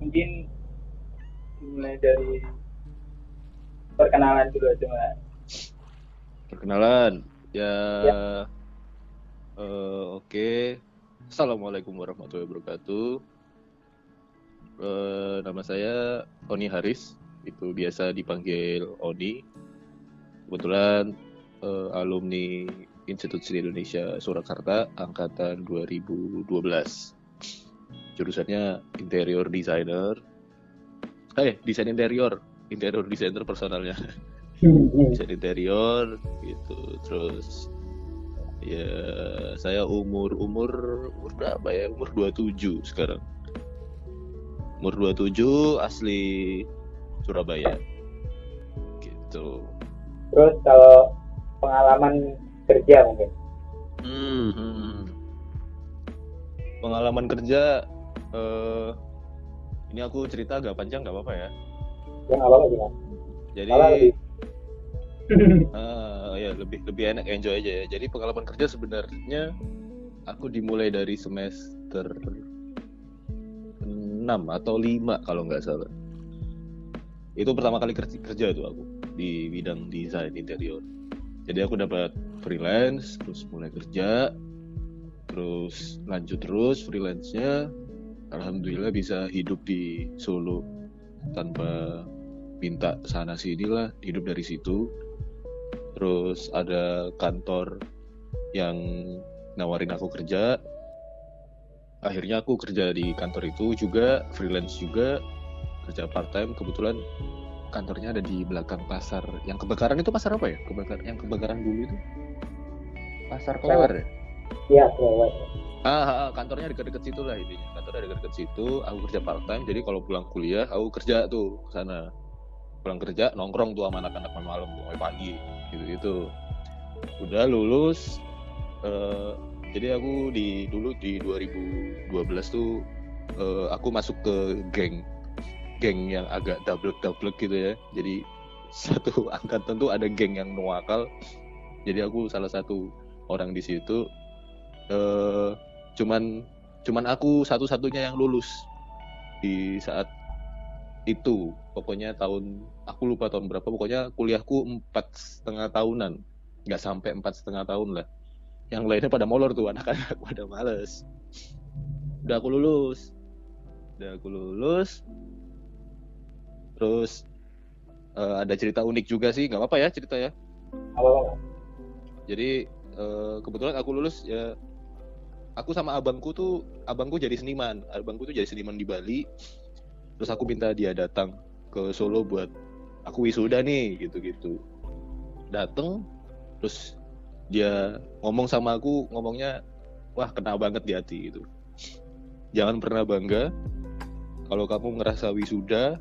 mungkin dimulai dari perkenalan dulu aja mas Perkenalan, ya, Ya. eh, oke. Assalamualaikum warahmatullahi wabarakatuh. Eh, nama saya Oni Haris, itu biasa dipanggil Oni. Kebetulan eh, alumni Institut Seni Indonesia Surakarta angkatan 2012. Jurusannya interior designer. Eh, desain interior, interior designer personalnya. Desain interior gitu. Terus ya saya umur umur umur berapa ya? Umur 27 sekarang. Umur 27 asli Surabaya. Gitu. Terus kalau pengalaman kerja mungkin? Hmm, hmm. pengalaman kerja eh ini aku cerita agak panjang nggak apa-apa ya ya nggak apa-apa mas jadi lebih Ah, ya lebih lebih enak enjoy aja ya. Jadi pengalaman kerja sebenarnya aku dimulai dari semester 6 atau 5 kalau nggak salah. Itu pertama kali kerja, kerja tuh aku di bidang desain interior. Jadi aku dapat freelance, terus mulai kerja, terus lanjut terus freelance-nya. Alhamdulillah bisa hidup di Solo tanpa minta sana sini lah, hidup dari situ. Terus ada kantor yang nawarin aku kerja. Akhirnya aku kerja di kantor itu juga freelance juga kerja part time kebetulan kantornya ada di belakang pasar. Yang kebakaran itu pasar apa ya? Kebakar yang kebakaran dulu itu? Pasar Klewer ya ya lewat ah, ah, kantornya dekat-dekat situ lah intinya kantornya dekat-dekat situ aku kerja part time jadi kalau pulang kuliah aku kerja tuh ke sana. Pulang kerja nongkrong tuh sama anak-anak malam sampai pagi gitu gitu udah lulus eh, jadi aku di dulu di 2012 tuh eh, aku masuk ke geng geng yang agak double double gitu ya. Jadi satu angkatan tuh ada geng yang nuakal jadi aku salah satu orang di situ eh cuman cuman aku satu-satunya yang lulus di saat itu. Pokoknya tahun aku lupa tahun berapa. Pokoknya kuliahku empat setengah tahunan. Nggak sampai empat setengah tahun lah. Yang lainnya pada molor tuh anak-anak pada males. Udah aku lulus. Udah aku lulus. Terus eh, ada cerita unik juga sih. Nggak apa-apa ya cerita ya. Apa apa jadi eh, kebetulan aku lulus ya aku sama abangku tuh abangku jadi seniman. Abangku tuh jadi seniman di Bali. Terus aku minta dia datang ke Solo buat aku wisuda nih gitu-gitu. Dateng terus dia ngomong sama aku ngomongnya wah kena banget di hati gitu. Jangan pernah bangga. Kalau kamu ngerasa wisuda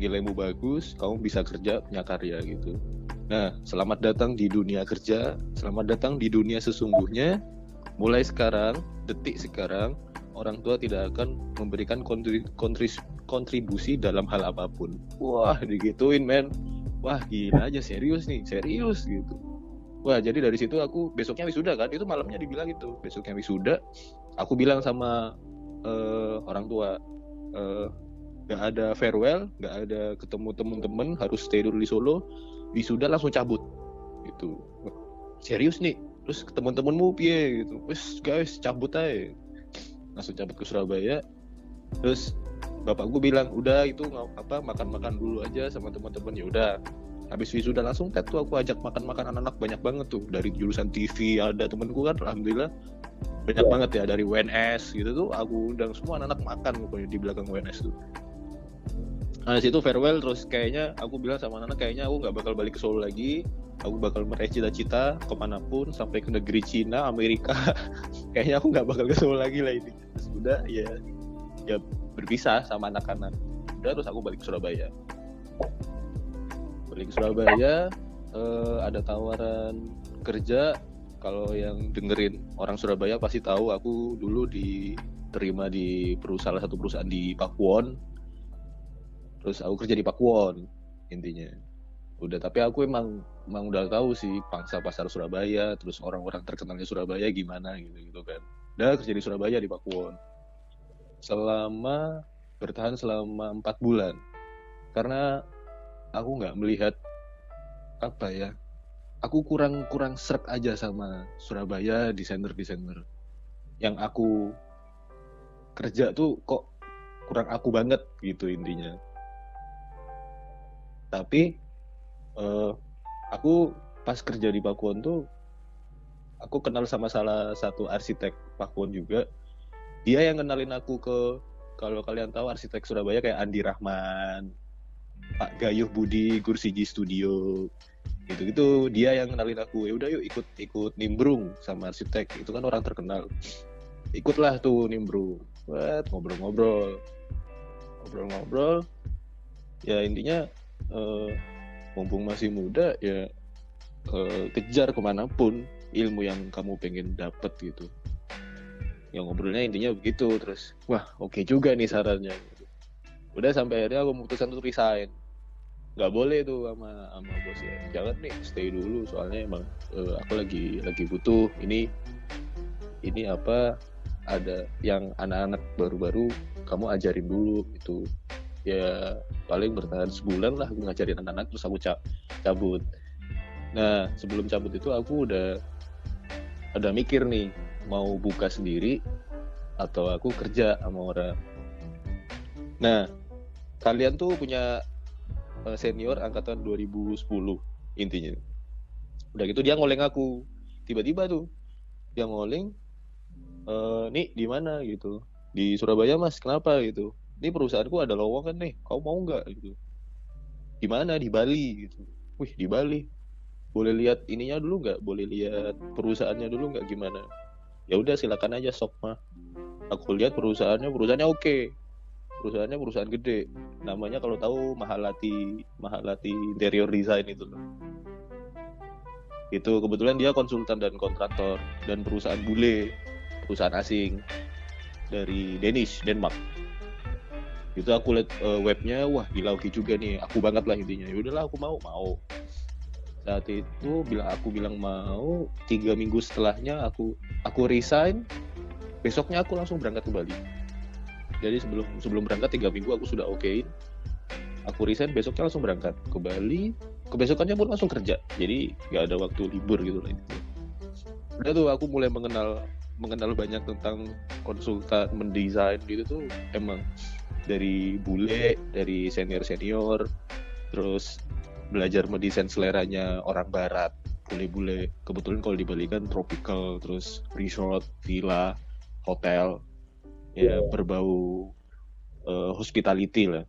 nilaimu bagus kamu bisa kerja punya karya gitu. Nah selamat datang di dunia kerja selamat datang di dunia sesungguhnya mulai sekarang detik sekarang orang tua tidak akan memberikan kontribusi dalam hal apa pun. Wah, digituin men. Wah, gila aja serius nih, serius gitu. Wah, jadi dari situ aku besoknya wisuda kan, itu malamnya dibilang gitu. Besoknya wisuda, aku bilang sama eh, orang tua, eh, nggak ada farewell, nggak ada ketemu temen-temen, harus stay dulu di Solo. Wisuda langsung cabut, gitu. Serius nih, terus ke temen-temenmu piye gitu. Wes guys, cabut aja. Langsung cabut ke Surabaya. Terus bapakku bilang udah itu apa makan-makan dulu aja sama teman-teman ya udah habis wisuda langsung tet tuh aku ajak makan-makan anak-anak banyak banget tuh dari jurusan TV ada temenku kan alhamdulillah banyak Ya. banget ya dari WNS gitu tuh aku undang semua anak-anak makan pokoknya di belakang WNS tuh nah situ farewell terus kayaknya aku bilang sama anak kayaknya aku nggak bakal balik ke Solo lagi. Aku bakal meraih cita-cita ke mana pun sampai ke negeri Cina Amerika. Kayaknya aku nggak bakal ke Solo lagi lah ini. Terus udah ya ya berpisah sama anak-anak. Udah terus aku balik ke Surabaya. Balik ke Surabaya eh, ada tawaran kerja. Kalau yang dengerin orang Surabaya pasti tahu aku dulu diterima di perusahaan satu perusahaan di Pakuwon terus aku kerja di Pakuwon intinya. Udah tapi aku emang emang udah tahu sih pangsa pasar Surabaya terus orang-orang terkenalnya Surabaya gimana gitu gitu kan. Udah kerja di Surabaya di Pakuwon. Selama bertahan selama empat bulan. Karena aku nggak melihat apa ya aku kurang kurang serak aja sama Surabaya desainer desainer yang aku kerja tuh kok kurang aku banget gitu intinya tapi eh, aku pas kerja di Pakuan tuh aku kenal sama salah satu arsitek Pakuan juga. Dia yang kenalin aku ke kalau kalian tahu arsitek Surabaya kayak Andi Rahman Pak Gayuh Budi Gursiji Studio gitu-gitu. Dia yang kenalin aku ya udah yuk ikut ikut nimbrung sama arsitek. Itu kan orang terkenal. Ikutlah tuh nimbrung. Buat ngobrol-ngobrol. Ngobrol-ngobrol. Ya intinya eh, mumpung masih muda ya eh, kejar ke mana pun ilmu yang kamu pengen dapet gitu. Yang ngobrolnya intinya begitu terus wah oke juga nih sarannya. Udah sampai akhirnya aku memutuskan untuk resign. Nggak boleh tuh sama sama bos ya. Jangan nih stay dulu soalnya emang eh, aku lagi lagi butuh ini ini apa ada yang anak-anak baru-baru kamu ajarin dulu itu ya paling bertahan sebulan lah aku ngajarin anak-anak terus aku ca- cabut. Nah sebelum cabut itu aku udah ada mikir nih mau buka sendiri atau aku kerja sama orang. Nah kalian tuh punya eh, senior angkatan 2010 intinya. Udah gitu dia ngoleng aku. Tiba-tiba tuh dia ngoleng eh nih di mana? gitu. Di Surabaya mas. Kenapa? gitu ini perusahaanku ada lowongan nih kau mau nggak? Gitu. Di mana di Bali gitu. Wih di Bali. Boleh lihat ininya dulu nggak? Boleh lihat perusahaannya dulu nggak? Gimana? Ya udah silakan aja sok mah aku lihat perusahaannya perusahaannya oke. Perusahaannya perusahaan gede. Namanya kalau tahu Mahalati Mahalati interior design itu loh. Itu kebetulan dia konsultan dan kontraktor dan perusahaan bule perusahaan asing dari Danish Denmark itu aku lihat eh, webnya wah gila oke juga nih. Aku banget lah intinya. Ya udahlah aku mau mau. Saat itu bila aku bilang mau tiga minggu setelahnya aku aku resign besoknya aku langsung berangkat ke Bali. Jadi sebelum sebelum berangkat tiga minggu aku sudah okein. Aku resign besoknya langsung berangkat ke Bali. Kebesokannya pun langsung kerja. Jadi nggak ada waktu libur gitu lah intinya. udah tuh aku mulai mengenal mengenal banyak tentang konsultan mendesain gitu tuh emang dari bule dari senior senior. Terus belajar mendesain seleranya orang barat bule-bule. Kebetulan kalau di Bali kan tropical terus resort villa hotel. Ya berbau eh, hospitality lah.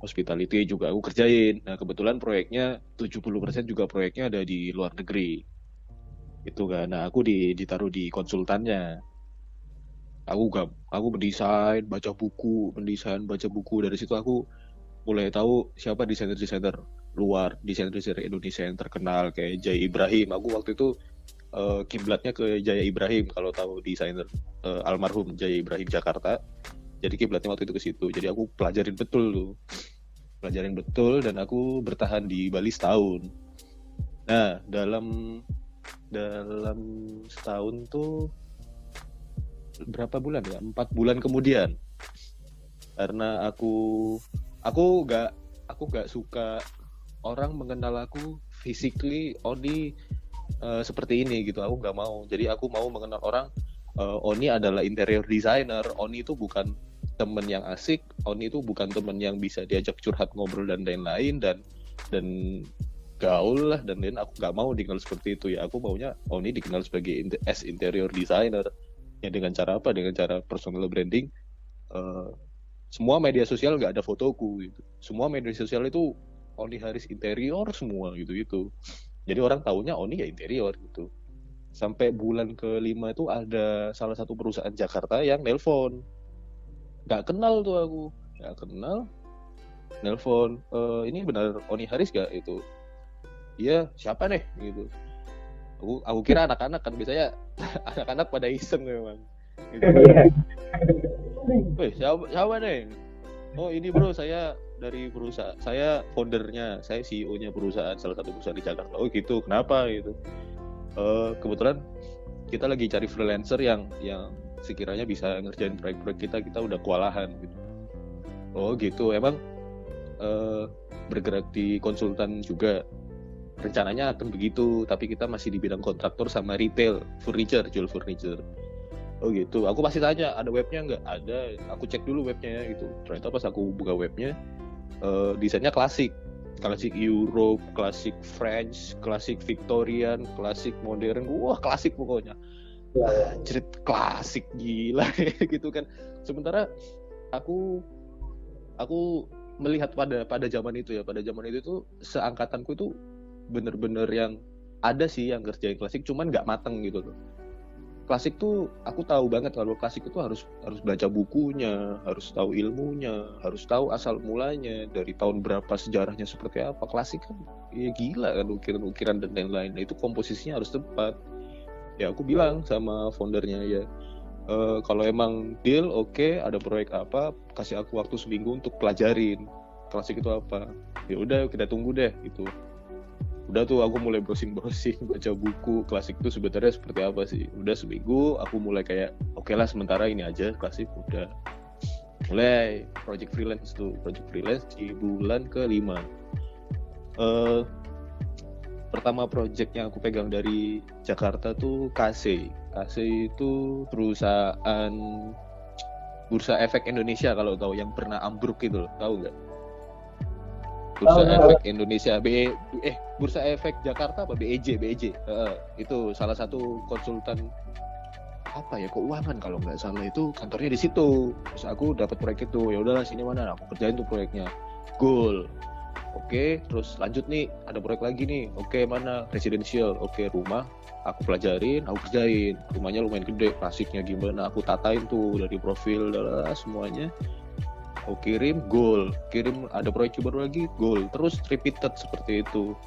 Hospitality juga aku kerjain. Nah kebetulan proyeknya 70% juga proyeknya ada di luar negeri. Itu kan. Nah aku di, ditaruh di konsultannya aku gak aku mendesain baca buku mendesain baca buku. Dari situ aku mulai tahu siapa desainer-desainer luar desainer-desainer Indonesia yang terkenal kayak Jaya Ibrahim. Aku waktu itu eh, kiblatnya ke Jaya Ibrahim kalau tahu desainer eh, almarhum Jaya Ibrahim Jakarta. Jadi kiblatnya waktu itu ke situ. Jadi aku pelajarin betul tuh. Pelajarin betul dan aku bertahan di Bali setahun. Nah dalam dalam setahun tuh berapa bulan ya? Empat bulan kemudian. Karena aku aku nggak aku nggak suka orang mengenal aku physically only eh, seperti ini gitu. Aku nggak mau. Jadi aku mau mengenal orang eh, Oni adalah interior designer. Oni itu bukan temen yang asik. Oni itu bukan temen yang bisa diajak curhat ngobrol dan lain-lain. Dan dan gaul lah dan lain aku nggak mau dikenal seperti itu ya. Aku maunya Oni dikenal sebagai as interior designer ya dengan cara apa? Dengan cara personal branding eh, semua media sosial nggak ada fotoku gitu. Semua media sosial itu Oni Haris interior semua gitu itu jadi orang taunya Oni ya interior gitu. Sampai bulan kelima itu ada salah satu perusahaan Jakarta yang nelpon. Nggak kenal tuh aku. Nggak kenal nelpon "Eh, ini benar Oni Haris gak itu. Iya siapa nih? Gitu aku aku kira anak-anak kan biasanya anak-anak pada iseng memang gitu. Iya. Weh, siapa, siapa nih? Oh ini bro, saya dari perusahaan, saya foundernya, saya CEO-nya perusahaan, salah satu perusahaan di Jakarta. Oh gitu, kenapa gitu? Eh, kebetulan kita lagi cari freelancer yang yang sekiranya bisa ngerjain proyek-proyek kita, kita udah kewalahan gitu. oh gitu emang eh, bergerak di konsultan juga rencananya akan begitu tapi kita masih di bidang kontraktor sama retail furniture jual furniture. Oh gitu aku pasti tanya ada webnya nggak? Ada aku cek dulu webnya gitu. Ternyata pas aku buka webnya eh, desainnya klasik. Klasik Europe klasik French klasik Victorian klasik modern. Wah klasik pokoknya. Ya, ya. Anjrit klasik gila gitu kan. Sementara aku aku melihat pada pada zaman itu ya pada zaman itu tuh seangkatanku itu bener-bener yang ada sih yang kerjain klasik cuman nggak mateng gitu loh. Klasik tuh aku tahu banget kalau klasik itu harus harus baca bukunya harus tahu ilmunya harus tahu asal mulanya dari tahun berapa sejarahnya seperti apa. Klasik kan ya gila kan ukiran-ukiran dan lain-lain. Nah, itu komposisinya harus tepat. Ya aku bilang sama foundernya ya "Eh, kalau emang deal oke ada proyek apa kasih aku waktu seminggu untuk pelajarin klasik itu apa. Ya udah kita tunggu deh itu udah tuh aku mulai browsing-browsing baca buku. Klasik itu sebenarnya seperti apa sih? Udah seminggu aku mulai kayak oke lah sementara ini aja klasik udah. Mulai project freelance tuh. Project freelance di bulan kelima. Eh pertama project yang aku pegang dari Jakarta tuh KC KC itu perusahaan Bursa Efek Indonesia kalau tahu yang pernah ambruk itu loh. Tahu nggak Bursa tahu. Efek Indonesia BE eh Bursa Efek Jakarta apa? BEJ BEJ Heeh, itu salah satu konsultan apa ya keuangan kalau nggak salah. Itu kantornya di situ. Terus aku dapat proyek itu. Ya udahlah sini mana? Aku kerjain tuh proyeknya. Goal. Oke terus lanjut nih ada proyek lagi nih. Oke mana? Residential. Oke rumah aku pelajarin aku kerjain. Rumahnya lumayan gede klasiknya gimana? Aku tatain tuh dari profil adalah semuanya aku kirim goal. Kirim ada proyek baru lagi goal. Terus repeated seperti itu.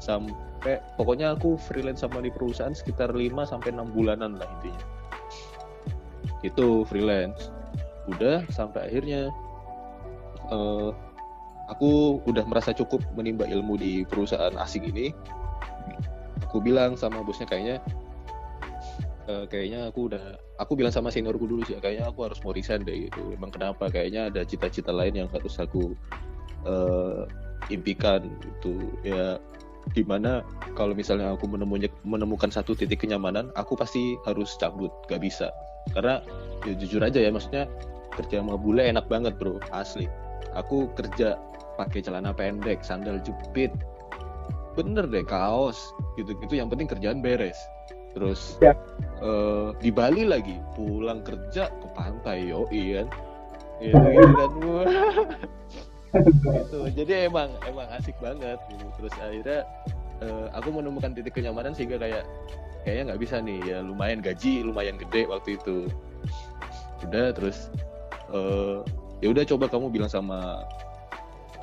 Sampai pokoknya aku freelance sama di perusahaan sekitar 5 sampai 6 bulanan lah intinya. Itu freelance. Udah sampai akhirnya eh, aku udah merasa cukup menimba ilmu di perusahaan asing ini. Aku bilang sama bosnya kayaknya eh, kayaknya aku udah aku bilang sama seniorku dulu sih kayaknya aku harus mau resign deh gitu. Emang kenapa? Kayaknya ada cita-cita lain yang harus aku eh, impikan gitu. Ya di mana kalau misalnya aku menemunya, menemukan satu titik kenyamanan aku pasti harus cabut gak bisa. Karena ya jujur aja ya maksudnya kerja sama bule enak banget bro. Asli. Aku kerja pakai celana pendek sandal jepit. Bener deh kaos. Gitu-gitu. Yang penting kerjaan beres terus Ya. eh, di Bali lagi pulang kerja ke pantai yo kan? Gitu, gitu kan gitu. Jadi emang emang asik banget gitu. terus akhirnya eh, aku menemukan titik kenyamanan sehingga kayak kayaknya nggak bisa nih. Ya lumayan gaji lumayan gede waktu itu. Udah terus eh, ya udah coba kamu bilang sama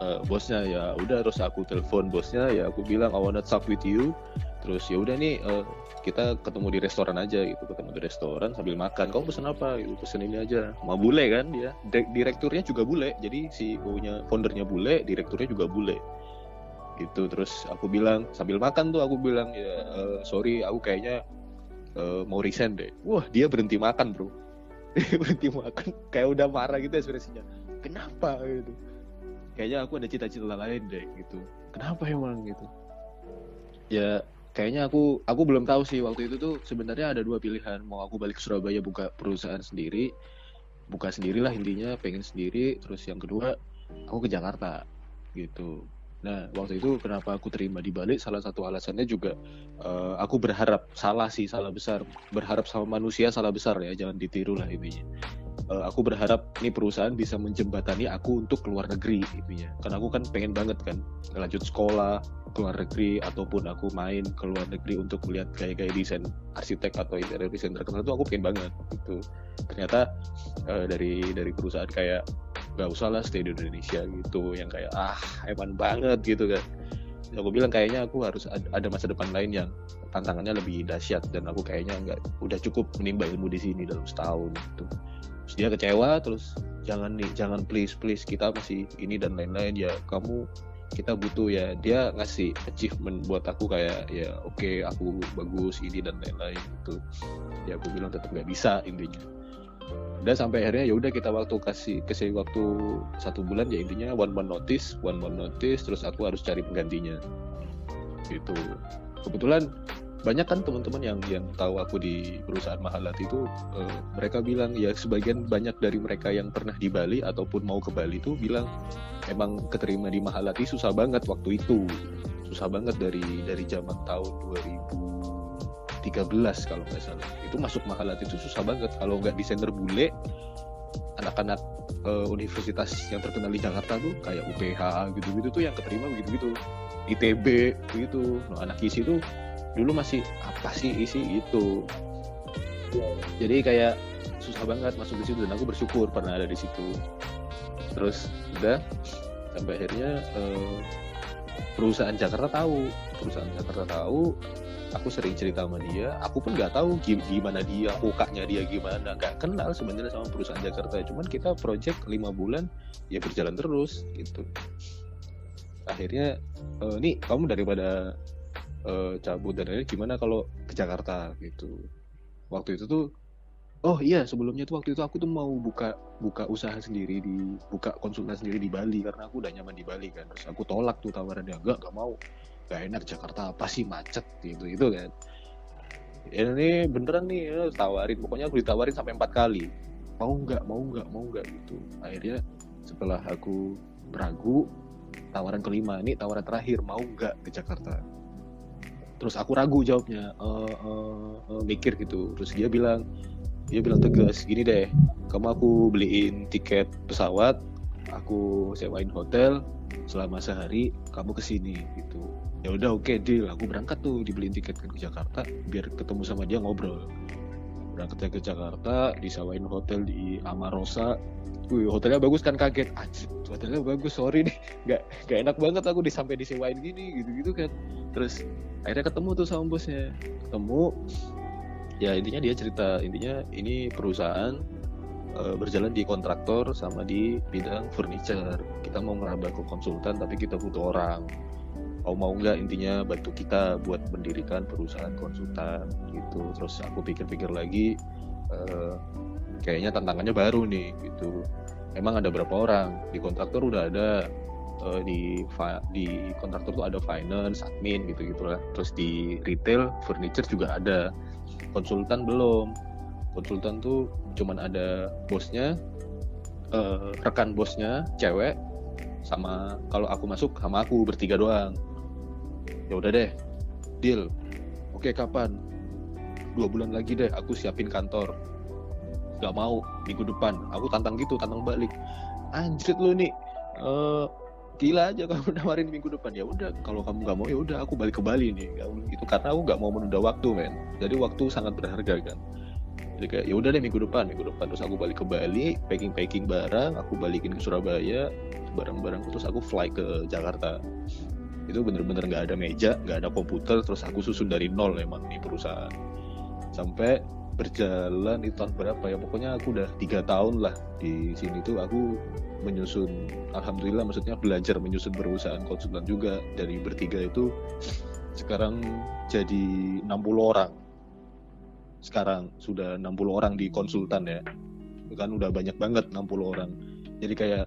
eh, bosnya ya. Udah terus aku telepon bosnya ya. Aku bilang I wanna talk with you terus ya udah nih eh, kita ketemu di restoran aja gitu ketemu di restoran sambil makan. Kamu pesen apa? Gitu pesen ini aja. Sama bule kan dia. Di- direkturnya juga bule. Jadi CEO nya foundernya bule direkturnya juga bule. Gitu terus aku bilang sambil makan tuh aku bilang ya eh, sorry aku kayaknya eh, mau resign deh. Wah dia berhenti makan bro. Berhenti makan kayak udah marah gitu ekspresinya. Kenapa? Gitu. Kayaknya aku ada cita-cita lain deh gitu. Kenapa emang? Gitu. Ya kayaknya aku aku belum tahu sih. Waktu itu tuh sebenarnya ada dua pilihan. Mau aku balik ke Surabaya buka perusahaan sendiri buka sendirilah intinya pengen sendiri. Terus yang kedua aku ke Jakarta gitu. Nah waktu itu kenapa aku terima di balik? Salah satu alasannya juga eh, aku berharap salah sih salah besar. Berharap sama manusia salah besar ya jangan ditiru lah intinya Eh, aku berharap nih perusahaan bisa menjembatani aku untuk keluar negeri intinya karena aku kan pengen banget kan lanjut sekolah ke luar negeri ataupun aku main ke luar negeri untuk melihat gaya-gaya desain arsitek atau interior desain terkenal itu aku pengen banget gitu. Ternyata eh, dari dari perusahaan kayak nggak usah lah stay di Indonesia gitu. Yang kayak ah eman banget gitu kan. Aku bilang kayaknya aku harus ad- ada masa depan lain yang tantangannya lebih dahsyat dan aku kayaknya nggak udah cukup menimba ilmu di sini dalam setahun gitu terus dia kecewa terus jangan nih jangan please please kita masih ini dan lain-lain ya kamu kita butuh ya dia ngasih achievement buat aku kayak ya oke aku bagus ini dan lain-lain gitu. Ya aku bilang tetap nggak bisa intinya. Udah sampai akhirnya ya udah kita waktu kasih kasih waktu satu bulan ya intinya one month notice one month notice terus aku harus cari penggantinya. Gitu. Kebetulan banyak kan teman-teman yang yang tahu aku di perusahaan Mahalat itu eh, mereka bilang ya sebagian banyak dari mereka yang pernah di Bali ataupun mau ke Bali itu bilang emang keterima di Mahalati susah banget waktu itu. Susah banget dari dari zaman tahun 2013 kalau nggak salah. Itu masuk Mahalati itu susah banget. Kalau nggak desainer bule anak-anak eh, universitas yang terkenal di Jakarta tuh kayak UPH gitu-gitu tuh yang keterima begitu-gitu. ITB gitu. Nah, anak isi tuh dulu masih apa sih isi itu jadi kayak susah banget masuk di situ dan aku bersyukur pernah ada di situ. Terus udah sampai akhirnya eh, perusahaan Jakarta tahu. Perusahaan Jakarta tahu aku sering cerita sama dia. Aku pun nggak tahu gi- gimana dia mukanya dia gimana. Nggak kenal sebenarnya sama perusahaan Jakarta. Cuman kita project lima bulan ya berjalan terus gitu. Akhirnya eh, nih kamu daripada eh, cabut dan lain gimana kalau ke Jakarta gitu. Waktu itu tuh oh iya sebelumnya tuh waktu itu aku tuh mau buka buka usaha sendiri di buka konsultan sendiri di Bali karena aku udah nyaman di Bali kan. Terus aku tolak tuh tawarannya enggak enggak mau. Gak enak Jakarta apa sih macet gitu itu kan. Ya, ini beneran nih ya, tawarin. Pokoknya aku ditawarin sampai empat kali. Mau nggak mau nggak mau nggak gitu. Akhirnya setelah aku ragu tawaran kelima ini tawaran terakhir mau nggak ke Jakarta terus aku ragu jawabnya "Eh, eh, eh," mikir gitu. Terus dia bilang dia bilang tegas gini deh kamu aku beliin tiket pesawat aku sewain hotel selama sehari kamu ke sini gitu. Ya udah oke deal. Aku berangkat tuh dibeliin tiket ke Jakarta biar ketemu sama dia ngobrol berangkatnya ke Jakarta disewain hotel di Amarosa Wih, hotelnya bagus kan kaget. Anjir hotelnya bagus sorry nih. Nggak nggak enak banget aku disampai disewain gini gitu gitu kan. Terus akhirnya ketemu tuh sama bosnya. Ketemu ya intinya dia cerita intinya ini perusahaan eh, berjalan di kontraktor sama di bidang furniture. Kita mau ngerambah ke konsultan tapi kita butuh orang mau mau nggak intinya bantu kita buat mendirikan perusahaan konsultan gitu. Terus aku pikir-pikir lagi eh, kayaknya tantangannya baru nih gitu. Emang ada berapa orang? Di kontraktor udah ada eh, di di kontraktor tuh ada finance admin gitu gitulah terus di retail furniture juga ada. Konsultan belum. Konsultan tuh cuman ada bosnya eh, rekan bosnya cewek sama kalau aku masuk sama aku bertiga doang. Ya udah deh deal. Oke kapan? Dua bulan lagi deh aku siapin kantor. Nggak mau minggu depan. Aku tantang gitu tantang balik. Anjrit lu nih. Eh gila aja kamu nawarin minggu depan. Ya udah kalau kamu nggak mau ya udah aku balik ke Bali nih. Itu karena aku nggak mau menunda waktu men. Jadi waktu sangat berharga kan jadi kayak ya udah deh minggu depan minggu depan. Terus aku balik ke Bali packing packing barang aku balikin ke Surabaya barang-barang terus aku fly ke Jakarta. Itu bener-bener nggak ada meja nggak ada komputer terus aku susun dari nol emang di perusahaan. Sampai berjalan itu tahun berapa ya pokoknya aku udah tiga tahun lah di sini tuh aku menyusun alhamdulillah maksudnya belajar menyusun perusahaan konsultan juga. Dari bertiga itu sekarang jadi 60 orang sekarang sudah 60 orang di konsultan ya. Kan udah banyak banget 60 orang. Jadi kayak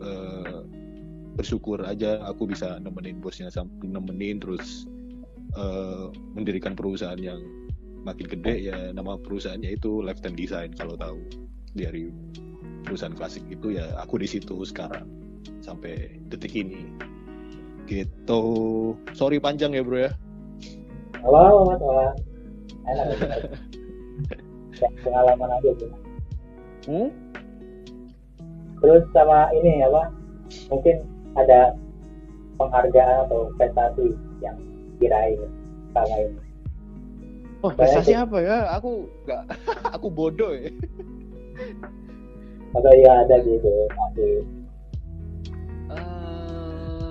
eh, bersyukur aja aku bisa nemenin bosnya sampai nemenin terus eh, mendirikan perusahaan yang makin gede ya. Nama perusahaannya itu Lifetime Design kalau tahu. Dari perusahaan klasik itu ya aku di situ sekarang sampai detik ini. Gitu. Sorry panjang ya bro ya. Halo. Enak ya. Pengalaman aja sih. hmm? Terus sama ini apa? Mungkin ada penghargaan atau prestasi yang diraih selama ini. oh prestasi apa ya aku nggak aku bodoh ya Atau ya ada gitu masih Eh,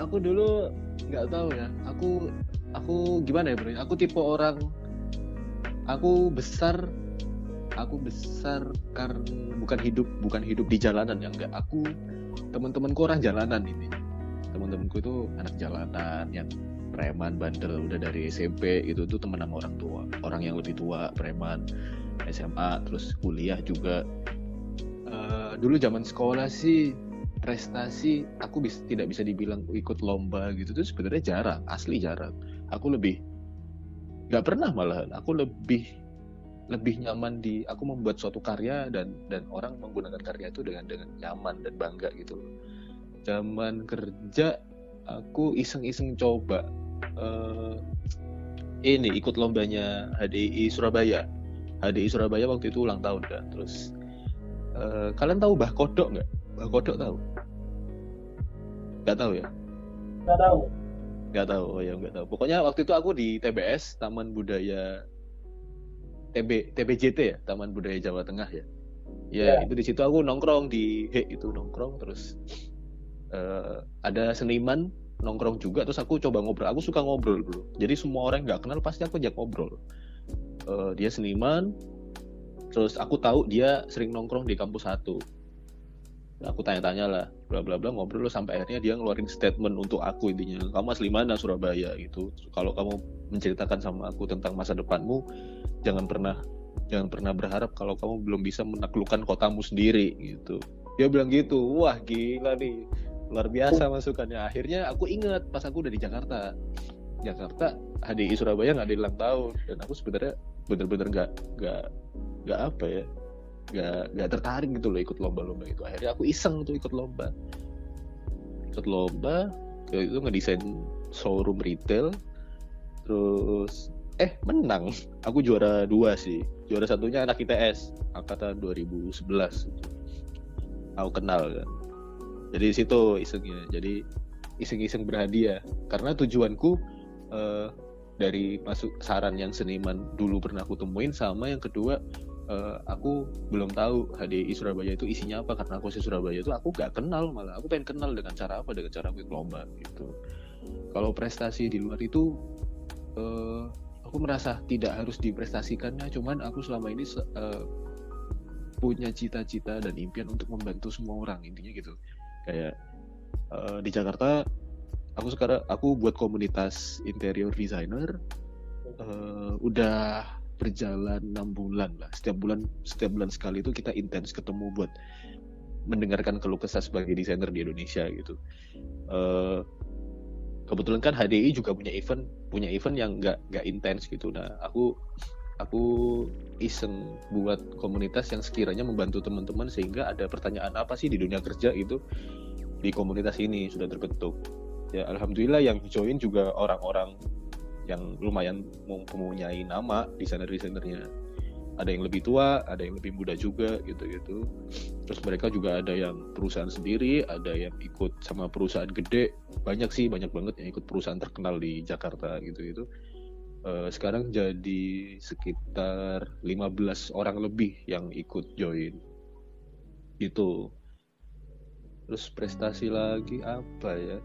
aku dulu nggak tahu ya aku aku gimana ya bro? Aku tipe orang aku besar aku besar karena bukan hidup bukan hidup di jalanan ya enggak. Aku teman-temanku orang jalanan ini. Teman-temanku itu anak jalanan yang preman bandel udah dari SMP itu tuh teman sama orang tua. Orang yang lebih tua preman SMA terus kuliah juga. Eh, dulu zaman sekolah sih prestasi aku bis, tidak bisa dibilang ikut lomba gitu tuh sebenarnya jarang asli jarang aku lebih nggak pernah malahan aku lebih lebih nyaman di aku membuat suatu karya dan dan orang menggunakan karya itu dengan dengan nyaman dan bangga gitu zaman kerja aku iseng-iseng coba uh, ini ikut lombanya HDI Surabaya. HDI Surabaya waktu itu ulang tahun kan terus uh, kalian tahu Bah Kodok nggak? Bah Kodok tahu? Nggak tahu ya? Nggak tahu nggak tahu oh ya nggak tahu. Pokoknya waktu itu aku di TBS Taman Budaya TB TBJT ya Taman Budaya Jawa Tengah ya. Ya yeah. itu di situ aku nongkrong di he itu nongkrong terus uh, ada seniman nongkrong juga terus aku coba ngobrol. Aku suka ngobrol dulu jadi semua orang nggak kenal pasti aku ajak ngobrol. Uh, dia seniman terus aku tahu dia sering nongkrong di kampus satu aku tanya-tanya lah bla bla bla ngobrol sampai akhirnya dia ngeluarin statement untuk aku intinya. Kamu asli mana? Surabaya gitu. Kalau kamu menceritakan sama aku tentang masa depanmu jangan pernah jangan pernah berharap kalau kamu belum bisa menaklukkan kotamu sendiri gitu. Dia bilang gitu wah gila nih. Luar biasa masukannya. Akhirnya aku ingat pas aku udah di Jakarta. Jakarta HDI Surabaya nggak ada ulang tahun dan aku sebenarnya bener-bener nggak nggak nggak apa ya nggak nggak tertarik gitu loh ikut lomba-lomba itu. Akhirnya aku iseng tuh ikut lomba. Ikut lomba itu ngedesain showroom retail. Terus eh menang. Aku juara dua sih. Juara satunya anak ITS angkatan 2011 aku kenal kan. Jadi situ isengnya. Jadi iseng-iseng berhadiah. Karena tujuanku uh, dari masuk saran yang seniman dulu pernah aku temuin sama yang kedua uh, aku belum tahu HDI Surabaya itu isinya apa karena aku si Surabaya itu aku gak kenal malah. Aku pengen kenal dengan cara apa dengan cara aku lomba gitu. Kalau prestasi di luar itu uh, aku merasa tidak harus diprestasikannya cuman aku selama ini uh, punya cita-cita dan impian untuk membantu semua orang intinya gitu. Kayak uh, di Jakarta aku sekarang aku buat komunitas interior designer uh, udah berjalan enam bulan lah. Setiap bulan setiap bulan sekali itu kita intens ketemu buat mendengarkan keluh kesah sebagai desainer di Indonesia gitu. Uh, kebetulan kan HDI juga punya event punya event yang nggak nggak intens gitu. Nah aku aku iseng buat komunitas yang sekiranya membantu teman-teman sehingga ada pertanyaan apa sih di dunia kerja itu di komunitas ini sudah terbentuk. Ya alhamdulillah yang join juga orang-orang yang lumayan mempunyai nama desainer-desainernya ada yang lebih tua, ada yang lebih muda juga gitu-gitu. Terus mereka juga ada yang perusahaan sendiri, ada yang ikut sama perusahaan gede, banyak sih, banyak banget yang ikut perusahaan terkenal di Jakarta gitu-gitu. Uh, sekarang jadi sekitar 15 orang lebih yang ikut join. Itu. Terus prestasi lagi apa ya?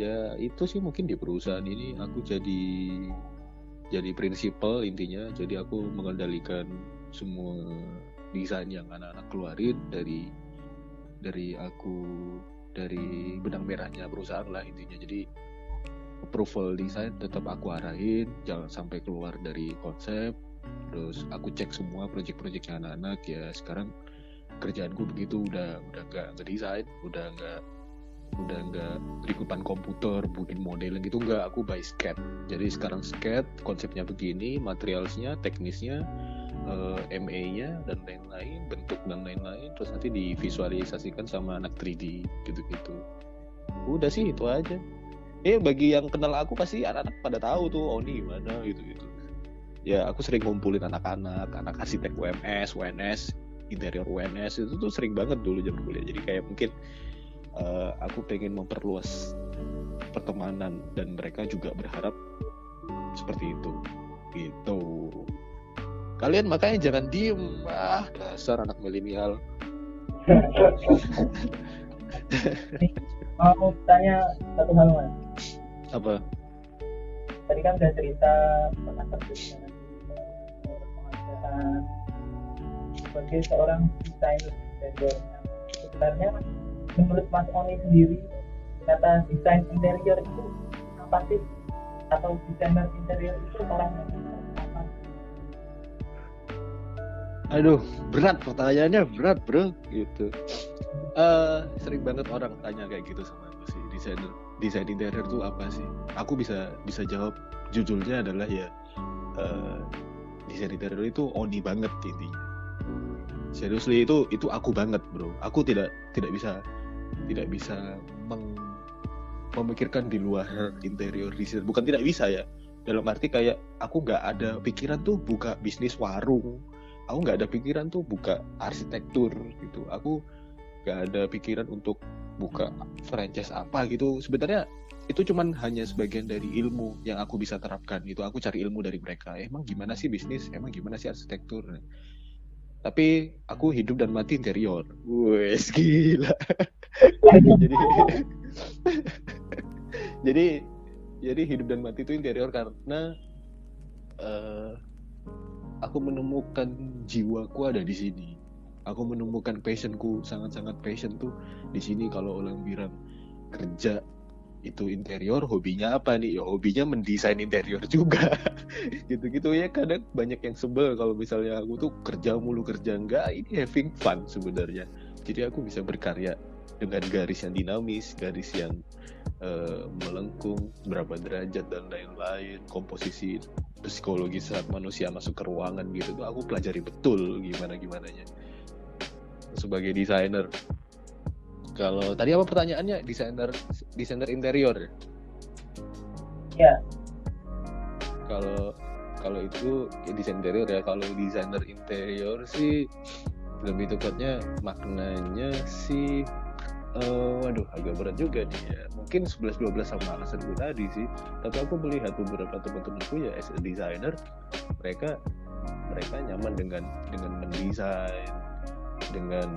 Ya itu sih mungkin di perusahaan ini aku jadi jadi prinsipal intinya. Jadi aku mengendalikan semua desain yang anak-anak keluarin dari dari aku dari benang merahnya perusahaan lah intinya. Jadi approval desain tetap aku arahin jangan sampai keluar dari konsep. Terus aku cek semua proyek-proyeknya anak-anak. Ya sekarang kerjaanku begitu udah udah nggak ngedesain udah nggak udah nggak berikutan komputer bikin model gitu nggak. Aku by sketch jadi sekarang sketch konsepnya begini materialsnya teknisnya uh, eh, MA-nya dan lain-lain bentuk dan lain-lain. Terus nanti divisualisasikan sama anak 3D gitu-gitu. Udah sih itu aja. Eh bagi yang kenal aku pasti anak-anak pada tahu tuh oh ini gimana? Gitu-gitu. Ya aku sering ngumpulin anak-anak anak arsitek UMS UNS interior UNS itu tuh sering banget dulu jam kuliah. Jadi kayak mungkin uh, aku pengen memperluas pertemanan dan mereka juga berharap seperti itu gitu kalian makanya jangan diem ah dasar anak milenial mau tanya satu hal mas apa tadi kan udah cerita pernah kerja sebagai seorang desainer sebenarnya menurut Mas Oni sendiri kata desain interior itu apa sih? Atau desainer interior itu orang yang aduh berat pertanyaannya berat bro gitu. Uh, sering banget orang tanya kayak gitu sama aku sih desainer desain interior tuh apa sih? Aku bisa bisa jawab jujurnya adalah ya uh, desain interior itu oni banget intinya. Seriously itu itu aku banget bro. Aku tidak tidak bisa tidak bisa meng, memikirkan di luar interior desain bukan tidak bisa ya. Dalam arti kayak aku nggak ada pikiran tuh buka bisnis warung. Aku nggak ada pikiran tuh buka arsitektur gitu. Aku nggak ada pikiran untuk buka franchise apa gitu. Sebenarnya itu cuman hanya sebagian dari ilmu yang aku bisa terapkan gitu. Aku cari ilmu dari mereka. Emang gimana sih bisnis? Emang gimana sih arsitektur tapi aku hidup dan mati interior. Wes gila. Jadi jadi jadi hidup dan mati itu interior karena uh, aku menemukan jiwaku ada di sini. Aku menemukan passionku sangat-sangat passion tuh di sini kalau orang bilang kerja itu interior hobinya apa nih? Ya hobinya mendesain interior juga. Gitu-gitu ya kadang banyak yang sebel. Kalau misalnya aku tuh kerja mulu kerja enggak ini having fun sebenarnya. Jadi aku bisa berkarya dengan garis yang dinamis garis yang uh, melengkung berapa derajat dan lain-lain komposisi psikologi saat manusia masuk ke ruangan gitu tuh aku pelajari betul gimana gimana nya sebagai desainer kalau tadi apa pertanyaannya? Desainer desainer interior. Ya. Kalau kalau itu ya desain interior ya. Kalau desainer interior sih lebih tepatnya maknanya sih uh, waduh agak berat juga nih ya. Mungkin 11-12 sama alasan gue tadi sih. Tapi aku melihat beberapa teman-temanku ya as a designer mereka mereka nyaman dengan dengan mendesain dengan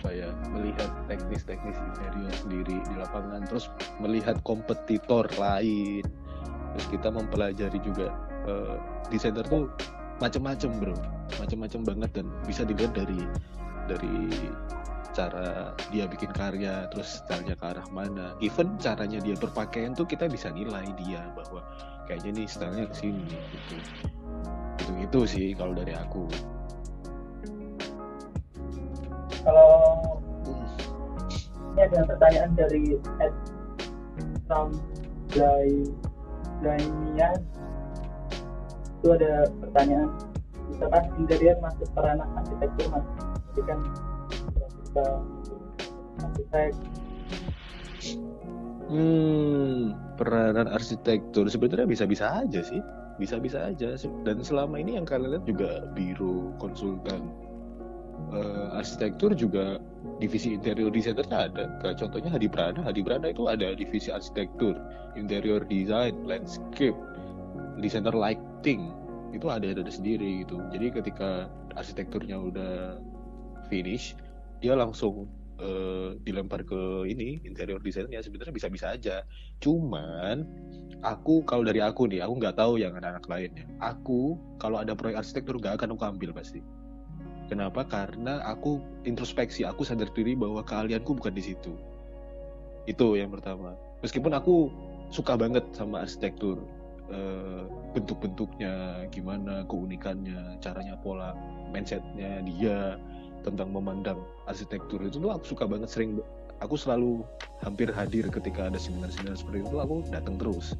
apa ya melihat teknis-teknis interior sendiri di lapangan terus melihat kompetitor lain. Terus kita mempelajari juga uh, desainer tuh macam-macam bro. Macam-macam banget dan bisa dilihat dari dari cara dia bikin karya terus stylenya ke arah mana. Even caranya dia berpakaian tuh kita bisa nilai dia bahwa kayaknya nih stylenya ke sini gitu. Itu itu sih kalau dari aku kalau ini ada pertanyaan dari Ed Sam Daimian itu ada pertanyaan. Misalkan interior masuk peranan arsitektur mas. Jadi kan kita arsitek. Hmm, peranan arsitektur. Sebenarnya bisa-bisa aja sih, bisa-bisa aja. Dan selama ini yang kalian lihat juga biro konsultan uh, arsitektur juga divisi interior designernya ada. Kayak contohnya Hadi Prana, Hadi Prana itu ada divisi arsitektur, interior design, landscape, desainer lighting. Itu ada ada sendiri gitu. Jadi ketika arsitekturnya udah finish, dia langsung uh, dilempar ke ini interior desainnya sebenarnya bisa-bisa aja. Cuman aku kalau dari aku nih aku nggak tahu yang anak-anak lainnya. Aku kalau ada proyek arsitektur nggak akan aku ambil pasti kenapa? Karena aku introspeksi aku sadar diri bahwa keahlianku bukan di situ. Itu yang pertama. Meskipun aku suka banget sama arsitektur uh, bentuk-bentuknya gimana keunikannya caranya pola mindsetnya dia tentang memandang arsitektur. Itu tuh aku suka banget sering aku selalu hampir hadir ketika ada seminar-seminar seperti itu aku datang terus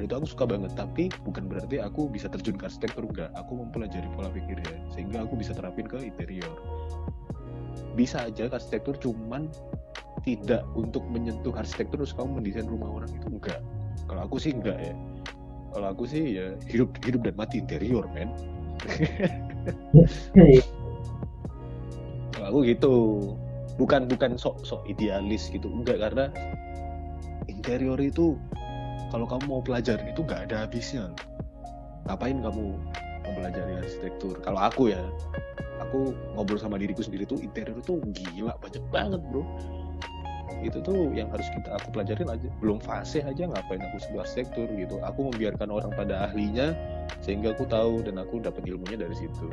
dan itu aku suka banget tapi bukan berarti aku bisa terjun ke arsitektur enggak. Aku mempelajari pola pikirnya sehingga aku bisa terapin ke interior. Bisa aja ke arsitektur cuman tidak untuk menyentuh arsitektur terus kamu mendesain rumah orang itu enggak. Kalau aku sih enggak ya. Kalau aku sih ya hidup hidup dan mati interior men. Aku gitu. Bukan bukan sok sok idealis gitu enggak karena interior itu kalau kamu mau pelajarin itu nggak ada habisnya. Ngapain kamu mempelajari arsitektur? Kalau aku ya aku ngobrol sama diriku sendiri tuh interior itu gila banyak banget bro. Itu tuh yang harus kita aku pelajarin aja. Belum fase aja ngapain aku sebuah arsitektur gitu. Aku membiarkan orang pada ahlinya sehingga aku tahu dan aku dapat ilmunya dari situ